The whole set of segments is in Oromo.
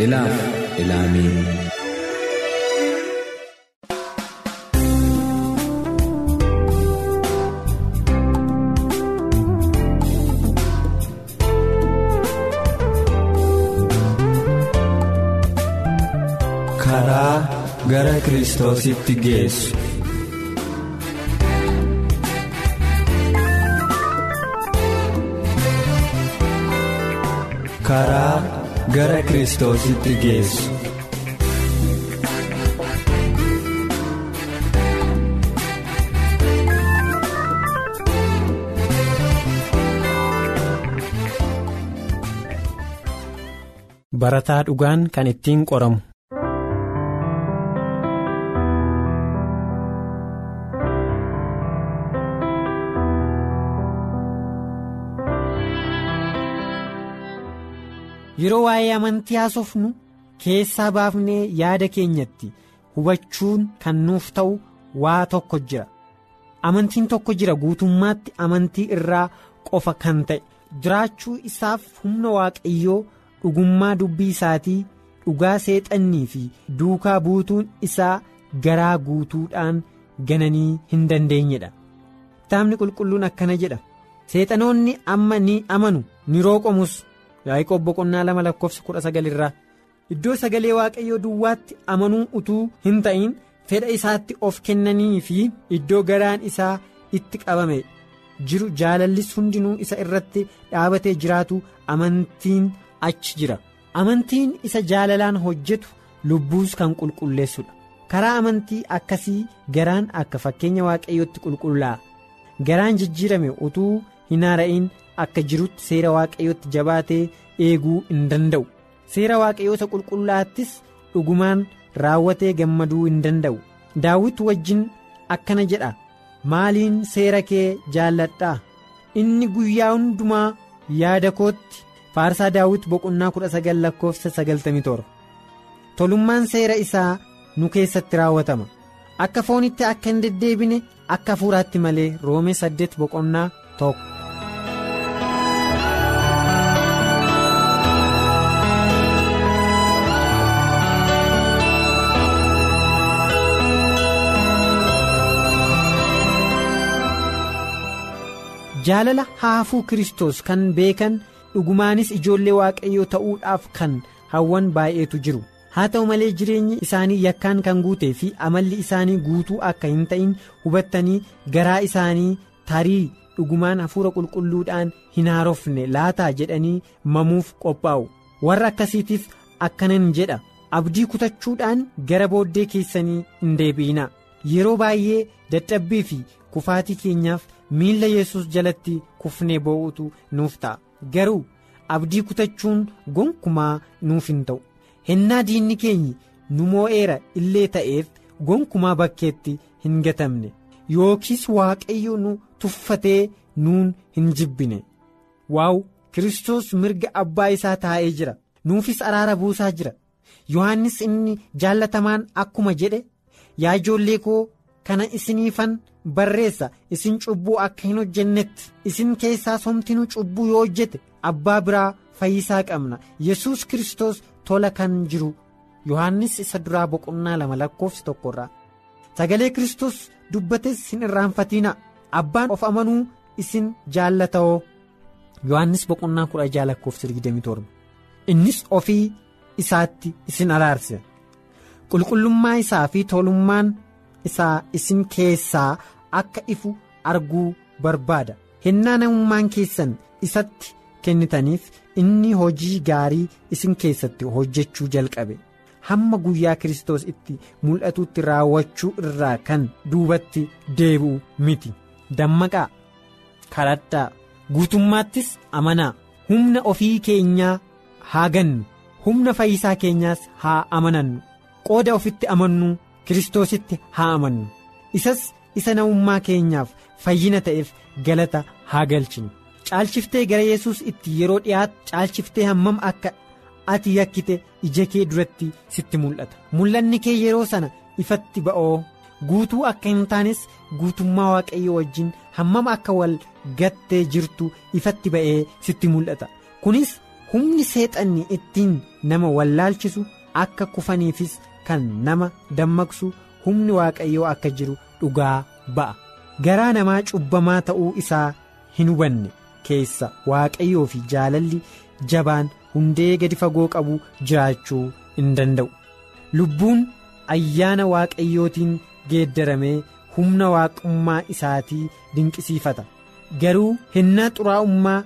Ilaaf ilaamee karaa gara kiristoositti geessu. Gara kiristoositti geessu. Barataa dhugaan kan ittiin qoramu. Yeroo waa'ee amantii haasofnu keessaa baafnee yaada keenyatti hubachuun kan nuuf ta'u waa tokko jira. Amantiin tokko jira guutummaatti amantii irraa qofa kan ta'e jiraachuu isaaf humna waaqayyoo dhugummaa dubbii isaatii dhugaa seexannii fi duukaa buutuun isaa garaa guutuudhaan gananii hin dandeenyedha. Kitaabni qulqulluun akkana jedha seexanoonni amma ni amanu ni rooqomus. Yaaqoob boqonnaa lama lakkoofsa kudha sagal irraa iddoo sagalee waaqayyoo duwwaatti amanuu utuu hin ta'in fedha isaatti of kennanii fi iddoo garaan isaa itti qabame jiru jaalallis hundinuu isa irratti dhaabatee jiraatu amantiin achi jira amantiin isa jaalalaan hojjetu lubbuus kan qulqulleessudha karaa amantii akkasii garaan akka fakkeenya waaqayyootti qulqullaa'a garaan jijjiirame utuu hin haara'in. Akka jirutti seera waaqayyootti jabaatee eeguu hin danda'u. Seera waaqayyoota qulqullaattis dhugumaan raawwatee gammaduu hin danda'u. Daawit wajjin akkana jedha maaliin seera kee jaalladhaa? Inni guyyaa hundumaa yaada kootti faarsaa daawit boqonnaa kudha sagal lakkoofsa sagaltamii torba tolummaan seera isaa nu keessatti raawwatama. Akka foonitti akka hin deddeebine akka hafuuraatti malee roome saddeet boqonnaa tokko. Jaalala haafuu Kiristoos kan beekan dhugumaanis ijoollee waaqayyoo ta'uudhaaf kan hawwan baay'eetu jiru haa ta'u malee jireenyi isaanii yakkaan kan guutee fi amalli isaanii guutuu akka hin ta'in hubattanii garaa isaanii tarii dhugumaan hafuura qulqulluudhaan hin haarofne laataa jedhanii mamuuf qophaa'u warra akkasiitiif akkanan jedha abdii kutachuudhaan gara booddee keessanii hin deebi'inaa yeroo baay'ee dadhabbii fi kufaatii keenyaaf. Miilla yesus jalatti kufnee boo'utu nuuf ta'a. Garuu abdii kutachuun gonkumaa nuuf hin ta'u. Hennaa diinni keenyi nu moo'eera illee ta'eef gonkumaa bakkeetti hin gatamne. Yookiis waaqayyo nu tuffatee nuun hin jibbine. Waaw Kiristoos mirga abbaa isaa taa'ee jira. Nuufis araara buusaa jira. Yohannis inni jaallatamaan akkuma jedhe yaa ijoollee koo kana isiniifan. barreessa isin cubbuu akka hin hojjennetti isin keessaa somtinuu cubbuu yoo hojjete abbaa biraa fayyisaa qabna yesus kristos tola kan jiru yohannis isa duraa boqonnaa lama lakkoofsi tokkorraa sagalee kristos dubbates hin irraanfatina abbaan of amanuu isin jaallatawoo yohannis boqonnaa kudha jaha lakkoofsi 27 innis ofii isaatti isin araarse qulqullummaa isaa fi tolummaan. Isaa isin keessaa akka ifu arguu barbaada. Hennaa namummaan keessan isatti kennitaniif inni hojii gaarii isin keessatti hojjechuu jalqabe. Hamma guyyaa Kiristoos itti mul'atutti raawwachuu irraa kan duubatti deebi'u miti. Dammaqaa kadhadhaa guutummaattis amanaa. Humna ofii keenyaa haa gannu. Humna fayyisaa keenyaas haa amanannu. Qooda ofitti amannu kiristoositti haa amannu isas isa namummaa keenyaaf fayyina ta'eef galata haa galchinu caalchiftee gara yesus itti yeroo dhiyaatu caalchiftee hammam akka ati yakkite ija kee duratti sitti mul'ata. Mul'anni kee yeroo sana ifatti ba'oo guutuu akka hin taanes guutummaa waaqayyoo wajjin hammam akka wal gattee jirtu ifatti ba'ee sitti mul'ata. Kunis humni seexanni ittiin nama wallaalchisu akka kufaniifis kan nama dammaqsu humni waaqayyoo akka jiru dhugaa ba'a. Garaa namaa cubbamaa ta'uu isaa hin hubanne keessa waaqayyoo fi jaalalli jabaan hundee gadi fagoo qabu jiraachuu hin danda'u. Lubbuun ayyaana waaqayyootiin geeddaramee humna waaqummaa isaatii dinqisiifata. Garuu hinnaa xuraa'ummaa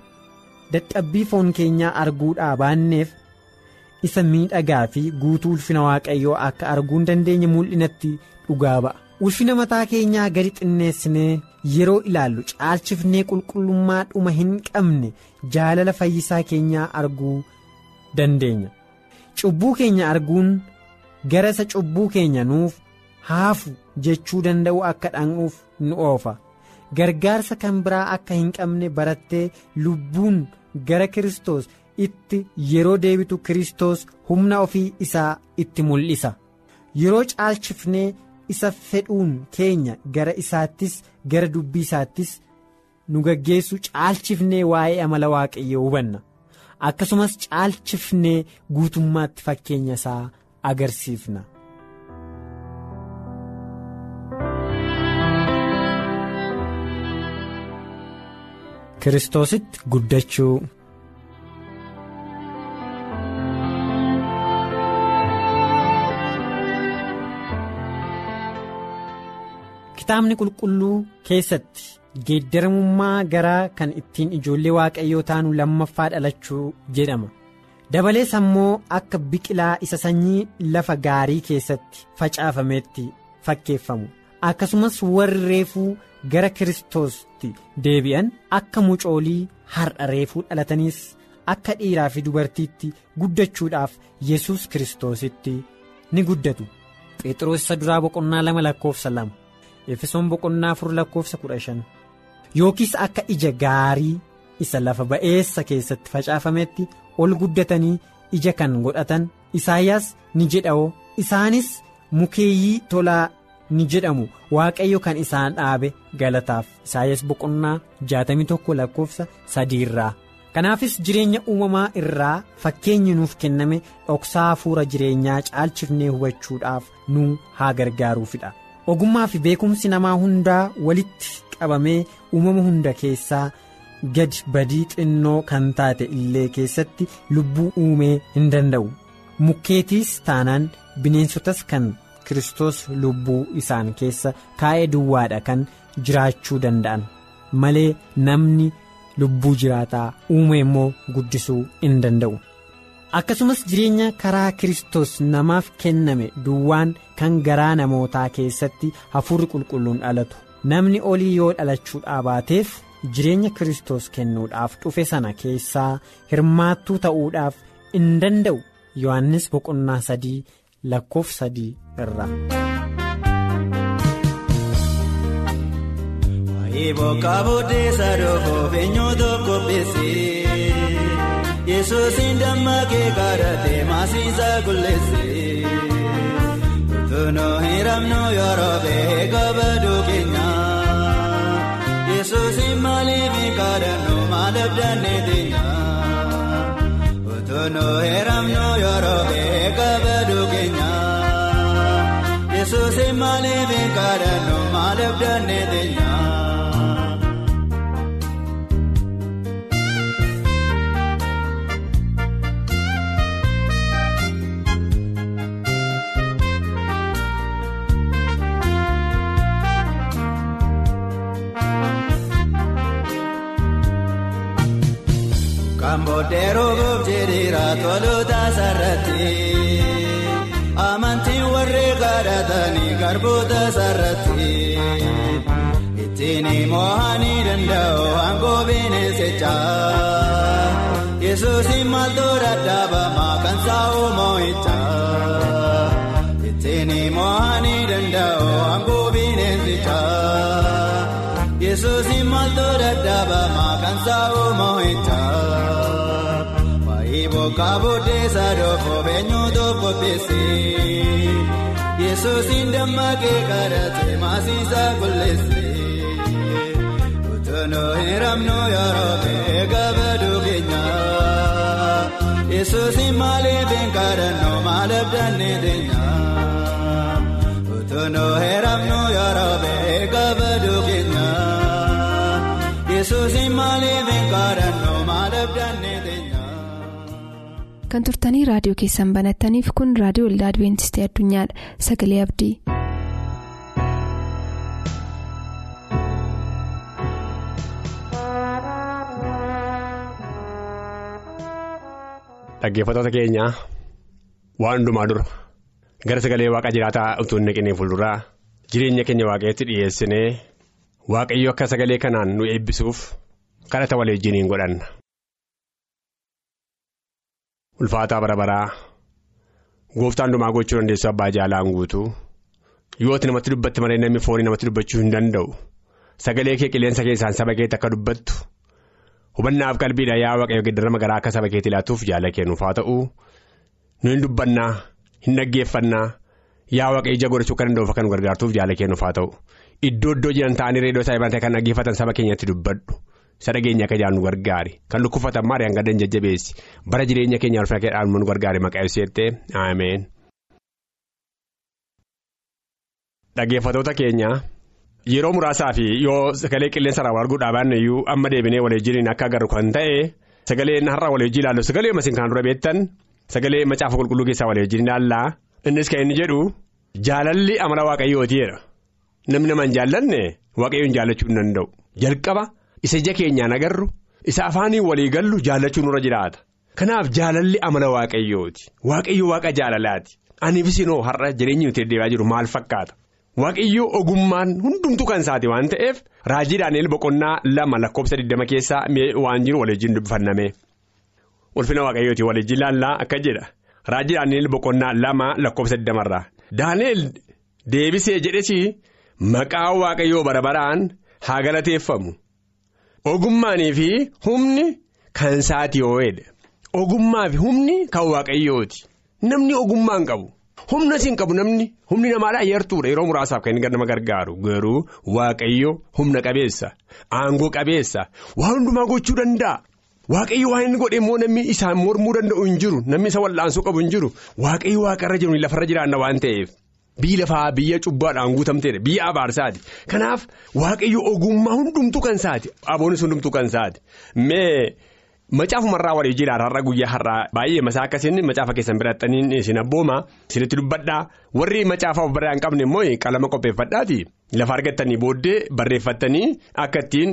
dadhabbii foon keenyaa arguudhaa baanneef isa miidhagaa fi guutuu ulfina waaqayyoo akka arguu hin dandeenye mul'inatti dhugaa ba'a. Ulfina mataa keenyaa gadi xinneessinee yeroo ilaallu caalchifnee qulqullummaa dhuma hin qabne jaalala fayyisaa keenyaa arguu dandeenya. Cubbuu keenya arguun gara isa cubbuu keenya nuuf haafu jechuu danda'u akka dhaqnuuf nu oofa. Gargaarsa kan biraa akka hin qabne barattee lubbuun gara Kiristoos itti yeroo deebitu Kiristoos humna ofii isaa itti mul'isa yeroo caalchifnee isa fedhuun keenya gara isaattis gara dubbii isaattis nu gaggeessu caalchifnee waa'ee amala waaqayyoo hubanna akkasumas caalchifnee guutummaatti fakkeenya isaa agarsiifna. Kiristoositti guddachuu. Kitaabni qulqulluu keessatti geeddaramummaa garaa kan ittiin ijoollee waaqayyoo taanu lammaffaa dhalachuu jedhama. Dabalees ammoo akka biqilaa isa sanyii lafa gaarii keessatti facaafametti fakkeeffamu. Akkasumas warri reefuu gara kiristoosti deebi'an akka mucoolii har'a reefuu dhalataniis akka dhiiraa fi dubartiitti guddachuudhaaf yesus kiristoositti ni guddatu. Phexros isa duraa boqonnaa lama lakkoofsa lama. Efesoon boqonnaa afur lakkoofsa kudha shan. Yookiis akka ija gaarii isa lafa ba'eessa keessatti facaafametti ol guddatanii ija kan godhatan isaayyaas ni jedha'oo isaanis mukeeyyii tolaa ni jedhamu. Waaqayyo kan isaan dhaabe galataaf. Isaayyaas boqonnaa jaatamii tokko lakkoofsa sadiirraa kanaafis jireenya uumamaa irraa fakkeenyi nuuf kenname dhoksaa hafuura jireenyaa caalchifnee hubachuudhaaf nu haa gargaaruufidha. Ogummaa fi beekumsi namaa hundaa walitti qabamee uumama hunda keessaa gadi badii xinnoo kan taate illee keessatti lubbuu uumee hin danda'u mukkeetiis taanaan bineensotas kan kiristoos lubbuu isaan keessa kaa'ee duwwaadha kan jiraachuu danda'an malee namni lubbuu jiraataa uume immoo guddisuu hin danda'u. Akkasumas jireenya karaa kiristoos namaaf kenname duwwaan kan garaa namootaa keessatti hafuurri qulqulluun dhalatu. Namni olii yoo dhalachuu baateef jireenya kiristoos kennuudhaaf dhufe sana keessaa hirmaattuu ta'uudhaaf hin danda'u. Yohannis boqonnaa sadii lakkoofsa sadii irra. Yesuusin dammaqee kadhatee maasiisaa qulleessee utunoo hiramnu yeroo ba'ee kabaduu keenya yesuusin maaliif kadhannu maaliif dandee teenya utunoo hiramnu yeroo ba'ee kabaduu keenya yesuusin maaliif kadhannu maaliif dandee teenya. Kamboodee rooboof jedheera toloota sarratti amantiin warri kadhatanii garboota sarratti ittiin mo'anii danda'u aangoo bineensicha yesuusin maaltu dadhaabama kan saa'u moo'ichaa ittiin mo'anii danda'u hambuu bineensichaa yesuusin maaltu dadhaabama kan saa'u moo'ichaa bokkaa buddeessa dhoofoo beenyuutu qopheesse yesuusin dammaqee kadhatee maasiisa qulleesse. Toloo hiramnu yeroo beekaa baduu keenya Yesuusin maaliif hin kadhannu maaliif dannee teenya Toloo hiramnu yeroo beekaa baduu keenya Yesuusin maaliif hin kadhannu Kan turtanii raadiyoo keessan banattaniif kun raadiyoo waldaa Adibeentistii Addunyaadha. Sagalee Abdii. Dhaggeeffattoota keenya waan hundumaa dura gara sagalee waaqa jiraataa utuu hin naqinee fuulduraa jireenya keenya waaqayyotti dhiyeessinee waaqayyo akka sagalee kanaan nu eebbisuuf kadhata waliin godhanna. Ulfaataa bara baraa gooftaan hundumaa gochuu dandeessu abbaa jaalaan guutuu yooti namatti dubbatti malee namni foonii namatti dubbachuu hin danda'u sagalee kee qilleensa keessaan saba keetti akka dubbattu. hubannaaf qalbiidha yaa waaqayyo giddarama garaa akka saba keetti laatuuf jaala kennuuf haa ta'u nu hin dubbannaa hin dhaggeeffannaa yaa waaqayyo ija godhachuu kan danda'uuf akka nu gargaartuuf jaala kennuuf haa ta'u iddoo iddoo jiran ta'anii reedoo isaa kan dhaggeeffatan saba keenyatti dubbadhu isa dhageenya akka jaan nu gargaari kan lukkufatan maari'aan gadan jajjabeessi bara jireenya keenya ulfina keedhaan nu gargaari maqaa ibseettee ameen. dhaggeeffatoota keenya. Yeroo muraasaa fi. Yoo sagalee qilleensa irraa arguu dhaabaan iyyuu amma deebinee waliin akka agarru kan ta'e sagaleen har'a waliin ilaallu sagalee masiin kan dura beektan sagalee macaafa qulqulluu keessaa waliin ilaallaa innis kan inni jedhu jaalalli amala waaqayyootiidha namni nama hin jaallanne waaqayyoon jaallachuu hin danda'u jalqaba isa ija keenyaan agarru isa afaanii walii gallu jaallachuu nurra jiraata. Kanaaf jaalalli amala waaqayyooti. Waaqayyo waaqa jaalalaati. Aniifis inoo har'a jireenyi nuti deddeebi'aa jiru maal fakkaata. Waaqayyoo ogummaan hundumtuu kan isaati waan ta'eef raajii daani'el boqonnaa lama lakkoofsa 20 keessaa waan jiru waliin dubbifanname. Ulfina waaqayyooti waliin ilaallaa akka jedha. Raajii daani'el boqonnaa lama lakkoofsa 20 irraa. Deebisee jedhesi maqaa waaqayyoo bara haa galateeffamu ogummaanii fi humni kan isaati oo'edha ogummaa fi humni kan waaqayyooti namni ogummaa hin qabu. humna siin qabu namni humni namaadhaa yartuudha yeroo muraasaaf kan inni nama gargaaru. Garuu waaqayyo humna qabeessa aangoo qabeessa waan hundumaa gochuu danda'a. Waaqayyo waan inni godhe immoo namni isaan mormuu danda'u hin jiru namni isa wal'aansoo qabu hin jiru. Waaqayyo waaqarra jiru lafarra jiraanna waan ta'eef biyya lafaa biyya cubbaadhaan guutamteedha biyya abaarsaati. Kanaaf waaqayyo ogummaa hundumtuu kan isaati aboonis hundumtuu kan isaati mee. Macaafumarraa walii jiraata har'a guyyaa har'aa baay'ee masaa akkasiin macaafa keessan birattaniin isin abbooma isinitti dubbadhaa. Warri macaafa of barraa hin qabne immoo qalama qopheeffadhaati lafa argattanii booddee barreeffattanii akka ittiin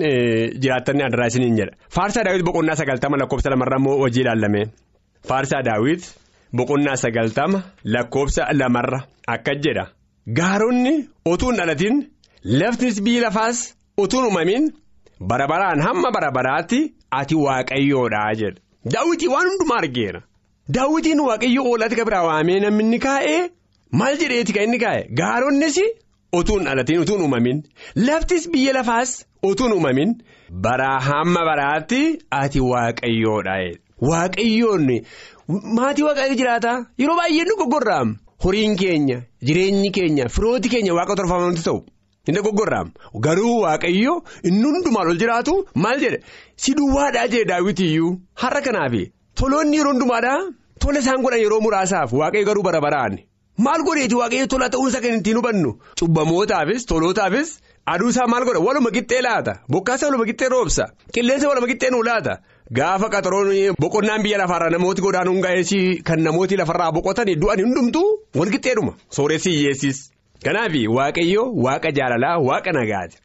jiraattanii adda isiniin jedha. Faarsaa daawwit boqonnaa sagaltama lakkoofsa lamarraa immoo hojii ilaalame faarsaa daawwit boqonnaa sagaltama lakkoofsa lamarra. Akka jedha. Gaaronni otuun dhalatiin laftis biyyi lafaas otuun uumamin bara baraan hamma bara baraatti. ati waaqayyoodhaa jedha. Daawwitii waan hundumaa argeera. Daawwitiin waaqayyo oolatti ka biraa waamee namni kaa'ee? Maal jedheeti kan inni kaa'e? Gaaronnis otuun dhalatiin utuun uumamin laftis biyya lafaas otuun uumamin baraa hamma baraatti ati waaqayyoodhaa waaqayyoon maatii waaqayyo jiraata? Yeroo baay'ee nu goggorraam horiin keenya jireenyi keenya firooti keenya waaqa torfamantu ta'u. Inni goggorraam garuu waaqayyo inni hundumaan ol jiraatu maal jedhe? Si duwwaadhaa jedhe daawwitiyyuu har'a kanaaf. Toloonni yeroo hundumaadhaa tola isaan godhan yeroo muraasaaf waaqayyo garuu bara baraan. Maal godheeti waaqayyo tola ta'uunsa kan ittiin hubannu? Cubbamootaafis tolootaafis aduu isaa maal godha waluma qixxee laata bokkaasa waluma qixxee roobsa qilleensa waluma qixxee nuu laata gaafa qaxaroon boqonnaan biyya lafaarraa namooti godaanuun ga'eessi kan namooti lafarraa boqotan du'an hundumtuu wal qixxeedhuma sooressi hiyyeessis. Kanaaf waaqayyo waaqa jaalalaa waaqa nagaati.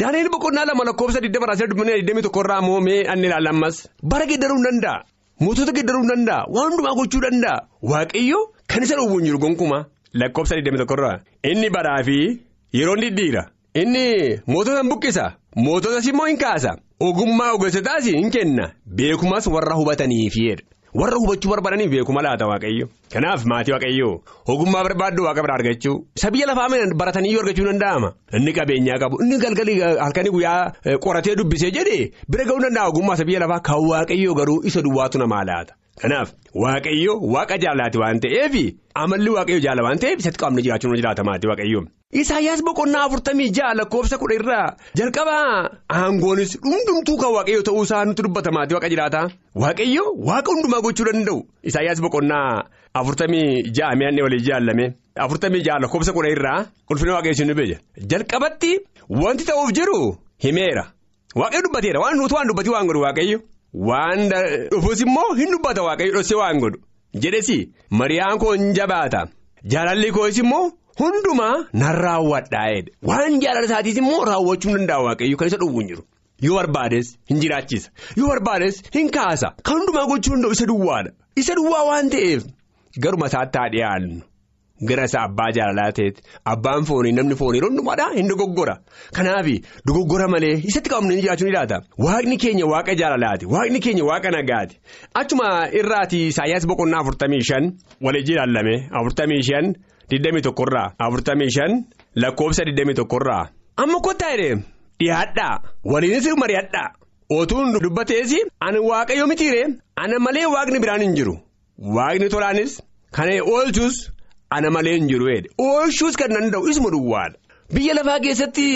Daaneel boqonnaa lama lakkoofsa 20 irraa immoo mee anni ilaalammas bara geeddaruu hin danda'a. Mootota geeddaruu hin danda'a. Waan hundumaa gochuu danda'a. Waaqayyo kan isa dhowwuun jiru gonkumaa lakkoofsa 21 irraa. Inni baraa fi yeroo diddiira. Inni mootota buqqisa. Moototas immoo hin kaasa. ogummaa ogeessotaas hin kenna beekumas warra hubataniifidha. warra hubachuu barbaadaniif beekuma laata waaqayyo kanaaf maatii waaqayyo ogummaa barbaaddu waaqa bira argachuu isa biyya lafaa baratanii argachuu danda'ama inni qabeenyaa qabu inni galgalii halkanii guyyaa qoratee dubbisee jedhee bira ga'uu danda'a ogummaa isa biyya lafaa kan waaqayyo garuu isa duwwaatu namaa laata kanaaf waaqayyo waaqa jaalaati waan ta'eef amalli waaqayyo jaala waan ta'eef isatti qaamni jiraachuun jiraata maatii waaqayyo. Isaayyaas boqonnaa afurtamii ja'a lakkoofsa kudha irraa jalqabaa aangoonis hundumtuu kan waaqayyo ta'uu isaa nutti dubbata maatii waaqa jiraata waaqayyo waaqa hundumaa gochuu danda'u. Isaayyaas boqonnaa afurtamii ja'a mi'aannee walii jaallame. Afurtamii ja'a lakkoofsa kudha irraa ulfina waaqayyo ni beeja. Jalqabatti wanti ta'uuf jiru himeera. Waaqayyo dubbateera waan nuti waan dubbatii waan godhu waaqayyo waan dhufus immoo hin dubbata waaqayyo dhossee waan godhu. Jedhesi mariyaan koo hin jabaata. Jaalalli koos immoo. Hundumaa nan raawwadhaa'edha waan jaalala isaatiis immoo raawwachuu danda'a waaqayyo kan isa dhowwu hin jiru. Yoo barbaades hin jiraachisa yoo barbaades hin kaasa. Kan hundumaa gochuu danda'u isa duwwaadha. Isa duwwaa waan ta'eef garuma isaatti haa dhiyaannu gara isa abbaa jaalalaa ta'etti abbaan foonii namni foonii hundumaadhaa hin dogoggora. Kanaaf dogoggora malee isatti qabamnee jiraachuu ni laata. Waaqni keenya waaqa jaalalaati. Waaqni keenya waaqa nagaati. Achuma irraati Isaayyaas boqonnaa afurtamii shan walii jiraallame afurtamii shan. Digdamii tokkorraa afurtamii shan lakkoofsa digdamii tokkorraa amma kottaa jedhee dhiyaadhaa. Waliinis mari'adhaa otuun dubbatees ani waaqayyo mitiire ana malee waaqni biraan hin jiru. Waaqni tolaanis kana oolchuus ana malee hin jiru oolchuus kan danda'u isuma duwwaadha biyya lafaa keessatti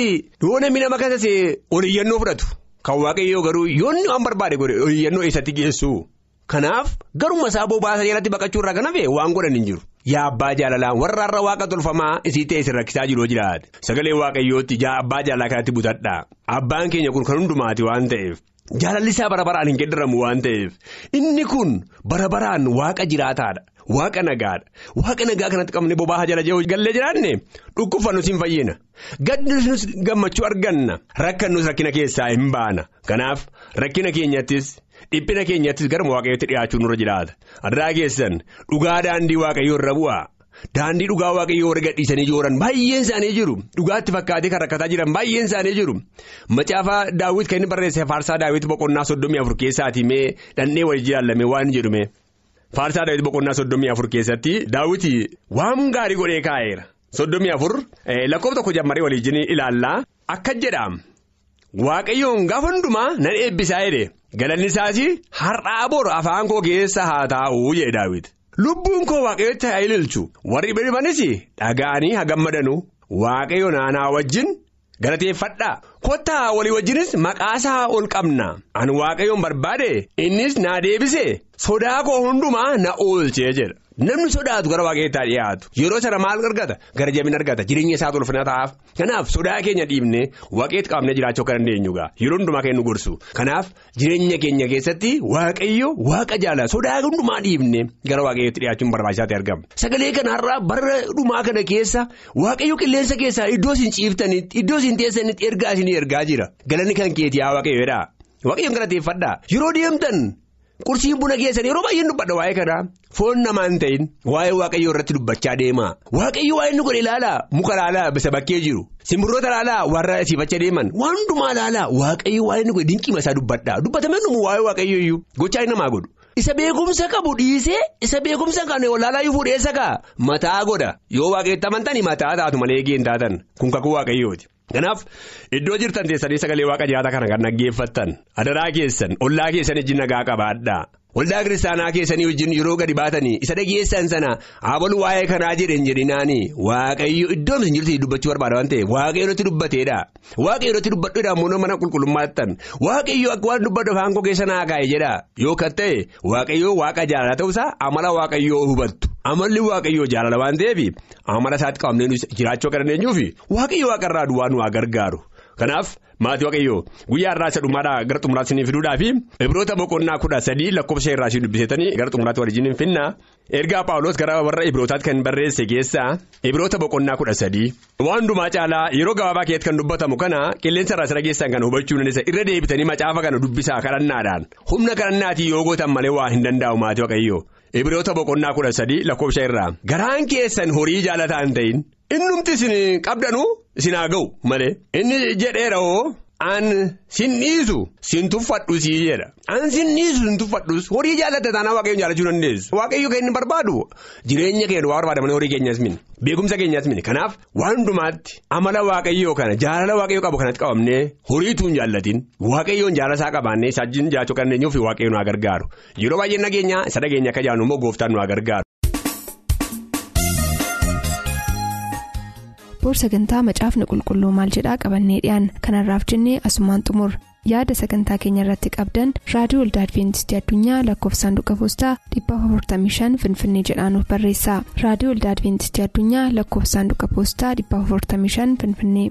yoo namni nama kasasee oliyyannoo fudhatu kan waaqayyoo garuu yoonni waan barbaade godhe oliyyannoo eessatti geessu. Kanaaf garuma isaa bobbaasa jalatti baqachuu irraa kan hafe waan godhan hin jiru. Yaa abbaa jaalalaa warra har'a waaqa tolfamaa isii ta'e isin rakkisaa jiru jiraate sagalee waaqayyootti jaa abbaa jaalalaa kanatti butadhaa abbaan keenya kun kan hundumaati waan ta'eef jaalalli isaa bara baraan hin geddaramu waan ta'eef inni kun bara baraan waaqa jiraataadha waaqa nagaadha waaqa nagaa kanatti qabne bobbaasa jala jiru gallee jiraanne? Dhukkubfannus hin fayyina. Gaddinus gammachuu arganna. Rakkannus rakkina keessaa hin baana. Kanaaf rakkina keenyattis. Dhiphina keenyattis gara waaqayyootti dhiyaachuun nurra jiraata. Addaa keessan dhugaa daandii waaqayyoo irra bu'aa. Daandii dhugaa waaqayyoo warra gadhiisanii jooran baay'een isaanii jiru. Dhugaatti fakkaatee kan rakkataa jiran baay'een isaanii jiru. Macaafa daawwit kan inni barreesse faarsaa daawwit boqonnaa soddomii afur keessaatii mee dhandhee walii jaalame waan jedhume faarsaa daawwit boqonnaa soddomii afur keessatti daawwiti waan gaarii godhee kaa'eera. Soddomii afur lakkoofsa tokko jammaree waliin ilaallaa akka jedhaam. Waaqayyoon gaafa hundumaa nan eebbisaa jedhe. Galanni isaas har'aa bor afaan koo keessa haa taa'uu jedhe daawwiti lubbuun koo waaqayyotti haa ililchu. Warri biranis dhaga'anii haa gammadanu. Waaqayyo naanaa wajjin galateeffadhaa kottaa walii wajjinis maqaasaa ol qabna. Ani waaqayyoon barbaade innis naa deebise. Sodaa koo hundumaa na oolchee jedha. Namni sodaatu gara waaqayyootti dhiyaatu yeroo sana maal argata gara jabina argata. Jireenya isaa tolfina ta'aaf kanaaf sodaa keenya dhiibne waaqayyootti qabnee jiraachuu akka dandeenyu gaa. Yeroo hundumaa keenya nu gorsu. Kanaaf jireenya keenya keessatti waaqayyo waaqa jaala sodaa hundumaa dhiibne gara waaqayyootti dhiyaachuun barbaachisaa ta'e argama. Sagalee kanarraa bara dhumaa kana keessa waaqayyo qilleensa keessaa iddoo isin ciiftanitti iddoo isin teessanitti ergaa isinii ergaa jira. Galanni kan keetii haa waaqayyoodha waaqayyoon galateeffadhaa. Yeroo deemtan. Qursiin buna keessan yeroo baay'een dubbadha waa'ee kanaa. Foon namaa hin ta'in waa'ee waaqayyoo irratti dubbachaa deema waaqayyo waa'ee inni godhe ilaalaa? Muka ilaalaa bisa bakkee jiru. Simbirroota ilaalaa warra siifachaa deeman. Waan hundumaa ilaalaa waaqayyo waa'ee inni godhe dinqiima isaa dubbadha. Dubbatame numu waa'ee waaqayyo iyyuu. Gochaa inni namaa godhu. Isa beekumsa qabu dhiisee? Isa beekumsa kan olaalaa iyyuu fuudheessa kaa? Mataa godha. Yoo waaqayyotti amantanii mataa taatu malee eegee hin taatan kun kakuu waaqayyooti. Kanaaf iddoo jirtan teessanii sagalee waaqa jiraata kana kan dhaggeeffattan adaraa keessan ollaa keessan wajjin nagaa qabaadhaa waldaa kiristaanaa keessanii wajjin yeroo gadi baatanii isa dhageessan sana haabalu waa'ee kanaa jedhan jedhinaanii. Waaqayyo iddoo isin jirtu dubbachuu barbaada waan ta'eef waaqayyo irratti dubbateedha. Waaqayyo irratti dubbadhuudha ammoo mana qulqullummaattan. Waaqayyo akka waan dubbadhu afaan koo keessa naa kaa'e jedha. Yoo kan ta'e waaqayyo waaqa jaalala ta'uusaa amala waaqayyoo hubattu. Amalli waaqayyoo jaalala waan ta'eef amala isaatti qabamnee jiraachuu akka dandeenyuuf waaqayyo waaqarraa duwwaa nu haa gargaaru kanaaf maatii waaqayyoo guyyaa irraa isa dhumaadhaa gara xumuraatti isin fiduudhaa fi ibroota boqonnaa kudha sadii lakkoofsa irraa isin dubbiseetanii gara xumuraatti waliin hin finna ergaa paawuloos gara warra ibrootaatti kan barreesse keessaa ibroota boqonnaa kudha sadii. Waan hundumaa caalaa yeroo gabaabaa keessatti kan dubbatamu kana qilleensa irraa isa dhageessan kan hubachuu dandeessa. Irra deebitanii macaafa kana dubbisaa kadhannaadhaan. Humna kadhannaatii yoo gootan malee waa hin danda'u maatii waaqayyoo. Ibroota boqonnaa kudha sadii lakkoofsa irraa. Garaan keessan horii jaalataa hin ta'in innumti isin qabdanuu isin haa ga'u malee. Inni jedheera hoo an sin dhiisu sin tuffadhus jedha. An sin dhiisu sin tuffadhus horii jaallatte taanaa waaqayyoon jaallachuu dandeessu waaqayyo inni barbaadu jireenya keenya waa barbaadamanii horii keenyas mini beekumsa keenyas mini kanaaf waan hundumaatti amala waaqayyoo kana jaalala waaqayyoo qabu kanatti qabamnee horiituun jaallatin waaqayyoon jaalasaa qabaannee isaajjiin jaachuu kan eenyuuf waaqayyoon nu gargaaru yeroo baay'ee nageenya isa dhageenya akka jaannu immoo gooftaan nu gargaaru. Boor sagantaa macaafni qulqulluu maal jedhaa qabannee dhiyaan kanarraaf jennee asumaan xumur. Yaada sagantaa keenya irratti qabdan raadiyoo waldaa adventistii addunyaa lakkoofsaanduqa poostaa 455 finfinnee jedhaanuf barreessa. Raadiyoo waldaa adventistii addunyaa lakkoofsaanduqa poostaa 455 finfinnee.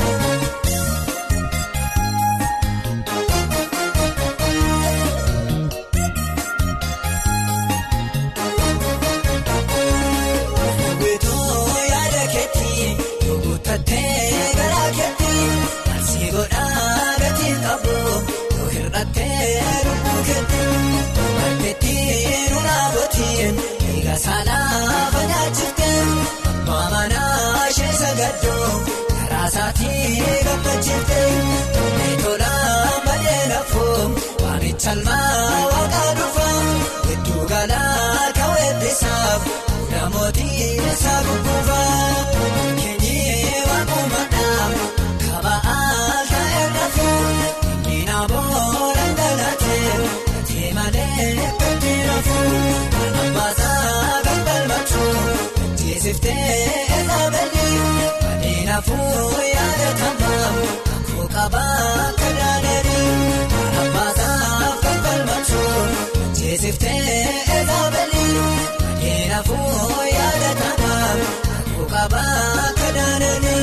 eezaabanii naafuu yaadatamaa kookaabaa kadaadanii. Saanaa fayyaachifteen maamanaa ishee sagaddoo karaa isaatii gammachiifteen meetolaa malee lafoo waamicha almaa waaqaa dhufaa hedduu galaa kaweebbisaaf namootii isaa gurguufaa gambalmachuun teessiftee eezaabanii adeemafuu yaadatamaa kookaabaa kadaadanii abbaasaa gambalmachuun teessiftee eezaabanii adeemafuu yaadatamaa kookaabaa kadaadanii. Laphee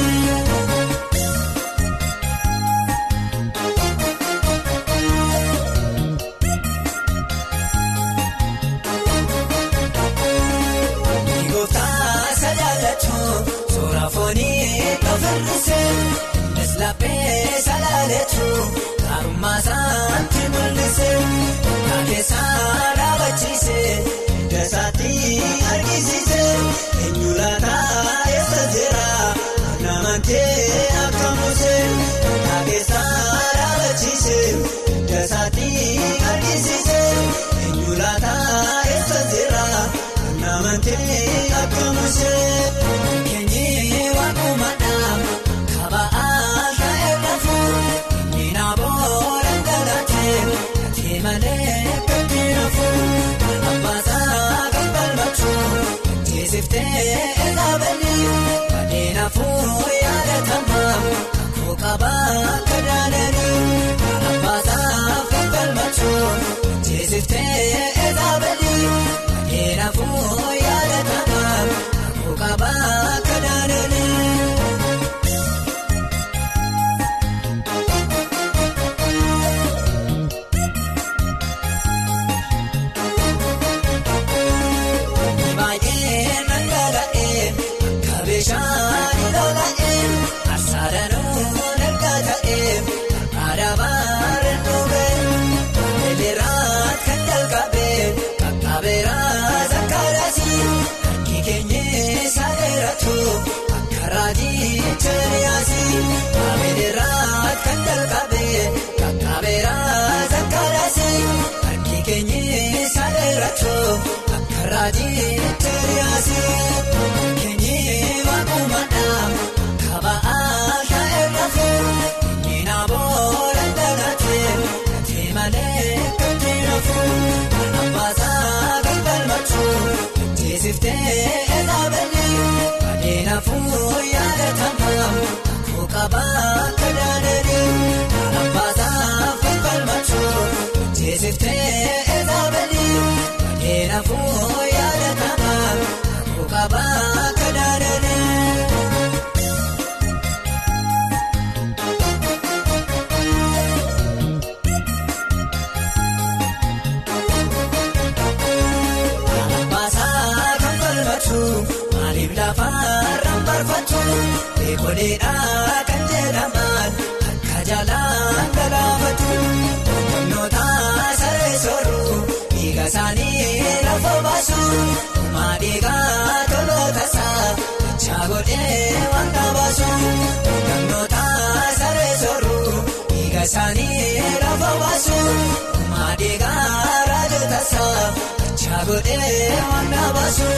teessiftee Koleedhaa kan jedhaman akka jaalaan galaafatu humnoota saree sooruu dhiiga isaanii lafa baasu maadhiigaa toloota isaa dachaa godhee waan baasu humnoota saree sooruu dhiiga isaanii lafa baasu maadhiigaa raajota isaa dachaa godhee waan baasu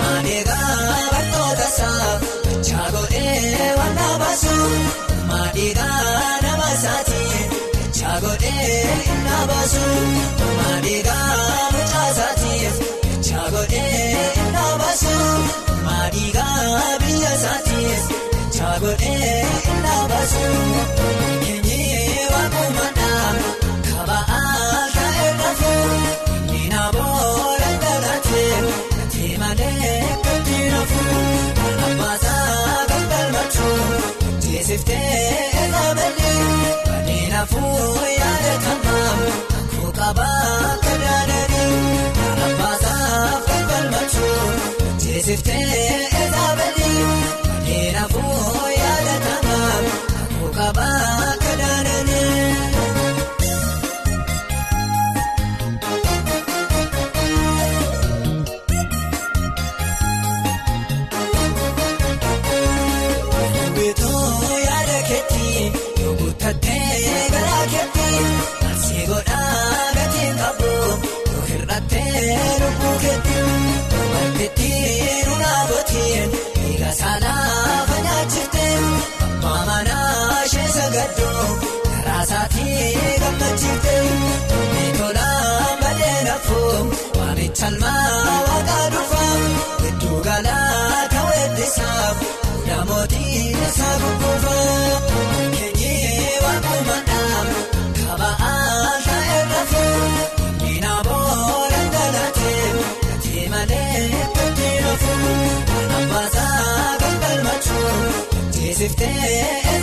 maadhiigaa bartoota isaa. Chagodhee waan baasu maadhiigaa nama isaatii chagodhee inni baasu maadhiigaa mucaa isaatii chagodhee inni baasu maadhiigaa biyya isaatii chagodhee inni baasu Teessiftee eegaballee kanneen afur yaadatamaa akkoo qabaa kadaadanii alaabaasaaf kan falmachuu teessiftee eegaballee karaa isaatii gammachiifte miitolaan badee nafuu waamicha almaa waaqaa dhufaaf gidduu galaa ta'uudhisaaf fuula mootii isaa gurguufaaf. Waakumadhaan kaba'aa ta'ee nafuu inni booda dalaatee gatii malee gatii nafuu abbaasaa kan galmachuu teessiftee